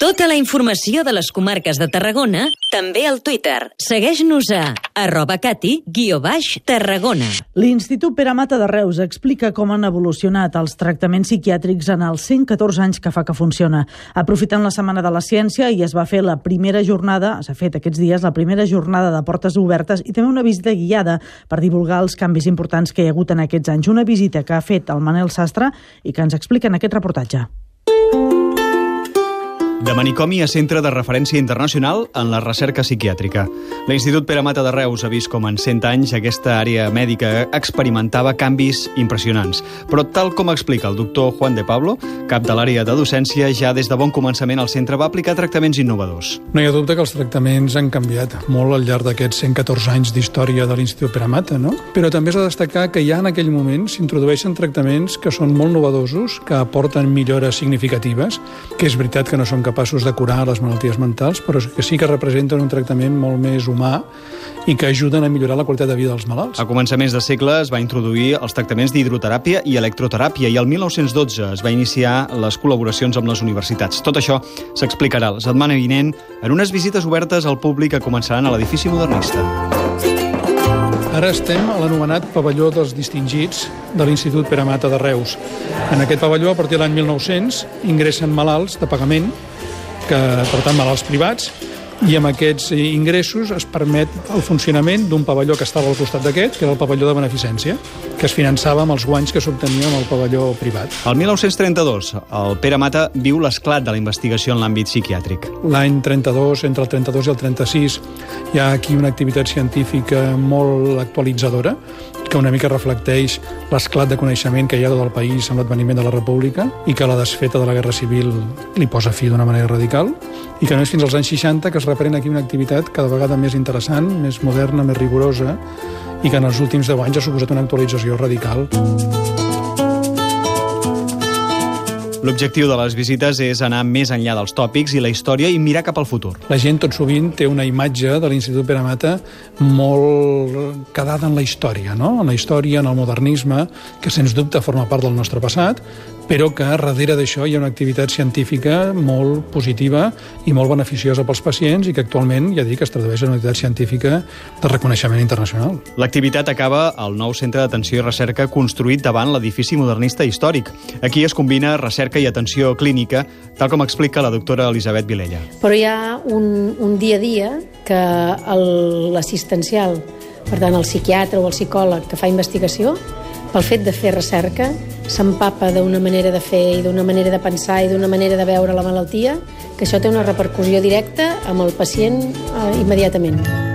Tota la informació de les comarques de Tarragona, també al Twitter. Segueix-nos a arroba cati, guió baix, Tarragona. L'Institut Pere Mata de Reus explica com han evolucionat els tractaments psiquiàtrics en els 114 anys que fa que funciona. Aprofitant la Setmana de la Ciència i es va fer la primera jornada, s'ha fet aquests dies, la primera jornada de portes obertes i també una visita guiada per divulgar els canvis importants que hi ha hagut en aquests anys. Una visita que ha fet el Manel Sastre i que ens explica en aquest reportatge. De manicomi a centre de referència internacional en la recerca psiquiàtrica. L'Institut Pere Mata de Reus ha vist com en 100 anys aquesta àrea mèdica experimentava canvis impressionants. Però tal com explica el doctor Juan de Pablo, cap de l'àrea de docència, ja des de bon començament el centre va aplicar tractaments innovadors. No hi ha dubte que els tractaments han canviat molt al llarg d'aquests 114 anys d'història de l'Institut Pere Mata, no? Però també s'ha de destacar que ja en aquell moment s'introdueixen tractaments que són molt novedosos, que aporten millores significatives, que és veritat que no són capaços de curar les malalties mentals, però que sí que representen un tractament molt més humà i que ajuden a millorar la qualitat de vida dels malalts. A començaments de segle es va introduir els tractaments d'hidroteràpia i electroteràpia i el 1912 es va iniciar les col·laboracions amb les universitats. Tot això s'explicarà la setmana vinent en unes visites obertes al públic que començaran a l'edifici modernista. Ara estem a l'anomenat pavelló dels distingits de l'Institut Pere Mata de Reus. En aquest pavelló, a partir de l'any 1900, ingressen malalts de pagament, que, per tant, malalts privats, i amb aquests ingressos es permet el funcionament d'un pavelló que estava al costat d'aquest, que era el pavelló de beneficència, que es finançava amb els guanys que s'obtenia amb el pavelló privat. El 1932, el Pere Mata viu l'esclat de la investigació en l'àmbit psiquiàtric. L'any 32, entre el 32 i el 36, hi ha aquí una activitat científica molt actualitzadora, que una mica reflecteix l'esclat de coneixement que hi ha tot el país amb l'adveniment de la República i que la desfeta de la Guerra Civil li posa fi d'una manera radical i que no és fins als anys 60 que es reprèn aquí una activitat cada vegada més interessant, més moderna, més rigorosa i que en els últims 10 anys ha suposat una actualització radical. L'objectiu de les visites és anar més enllà dels tòpics i la història i mirar cap al futur. La gent tot sovint té una imatge de l'Institut Pere Mata molt quedada en la història, no? en la història, en el modernisme, que sens dubte forma part del nostre passat, però que darrere d'això hi ha una activitat científica molt positiva i molt beneficiosa pels pacients i que actualment, ja dic, es tradueix en una activitat científica de reconeixement internacional. L'activitat acaba al nou centre d'atenció i recerca construït davant l'edifici modernista històric. Aquí es combina recerca i atenció clínica, tal com explica la doctora Elisabet Vilella. Però hi ha un, un dia a dia que l'assistencial, per tant el psiquiatre o el psicòleg que fa investigació, pel fet de fer recerca, s'empapa d'una manera de fer i d'una manera de pensar i d'una manera de veure la malaltia, que això té una repercussió directa amb el pacient eh, immediatament.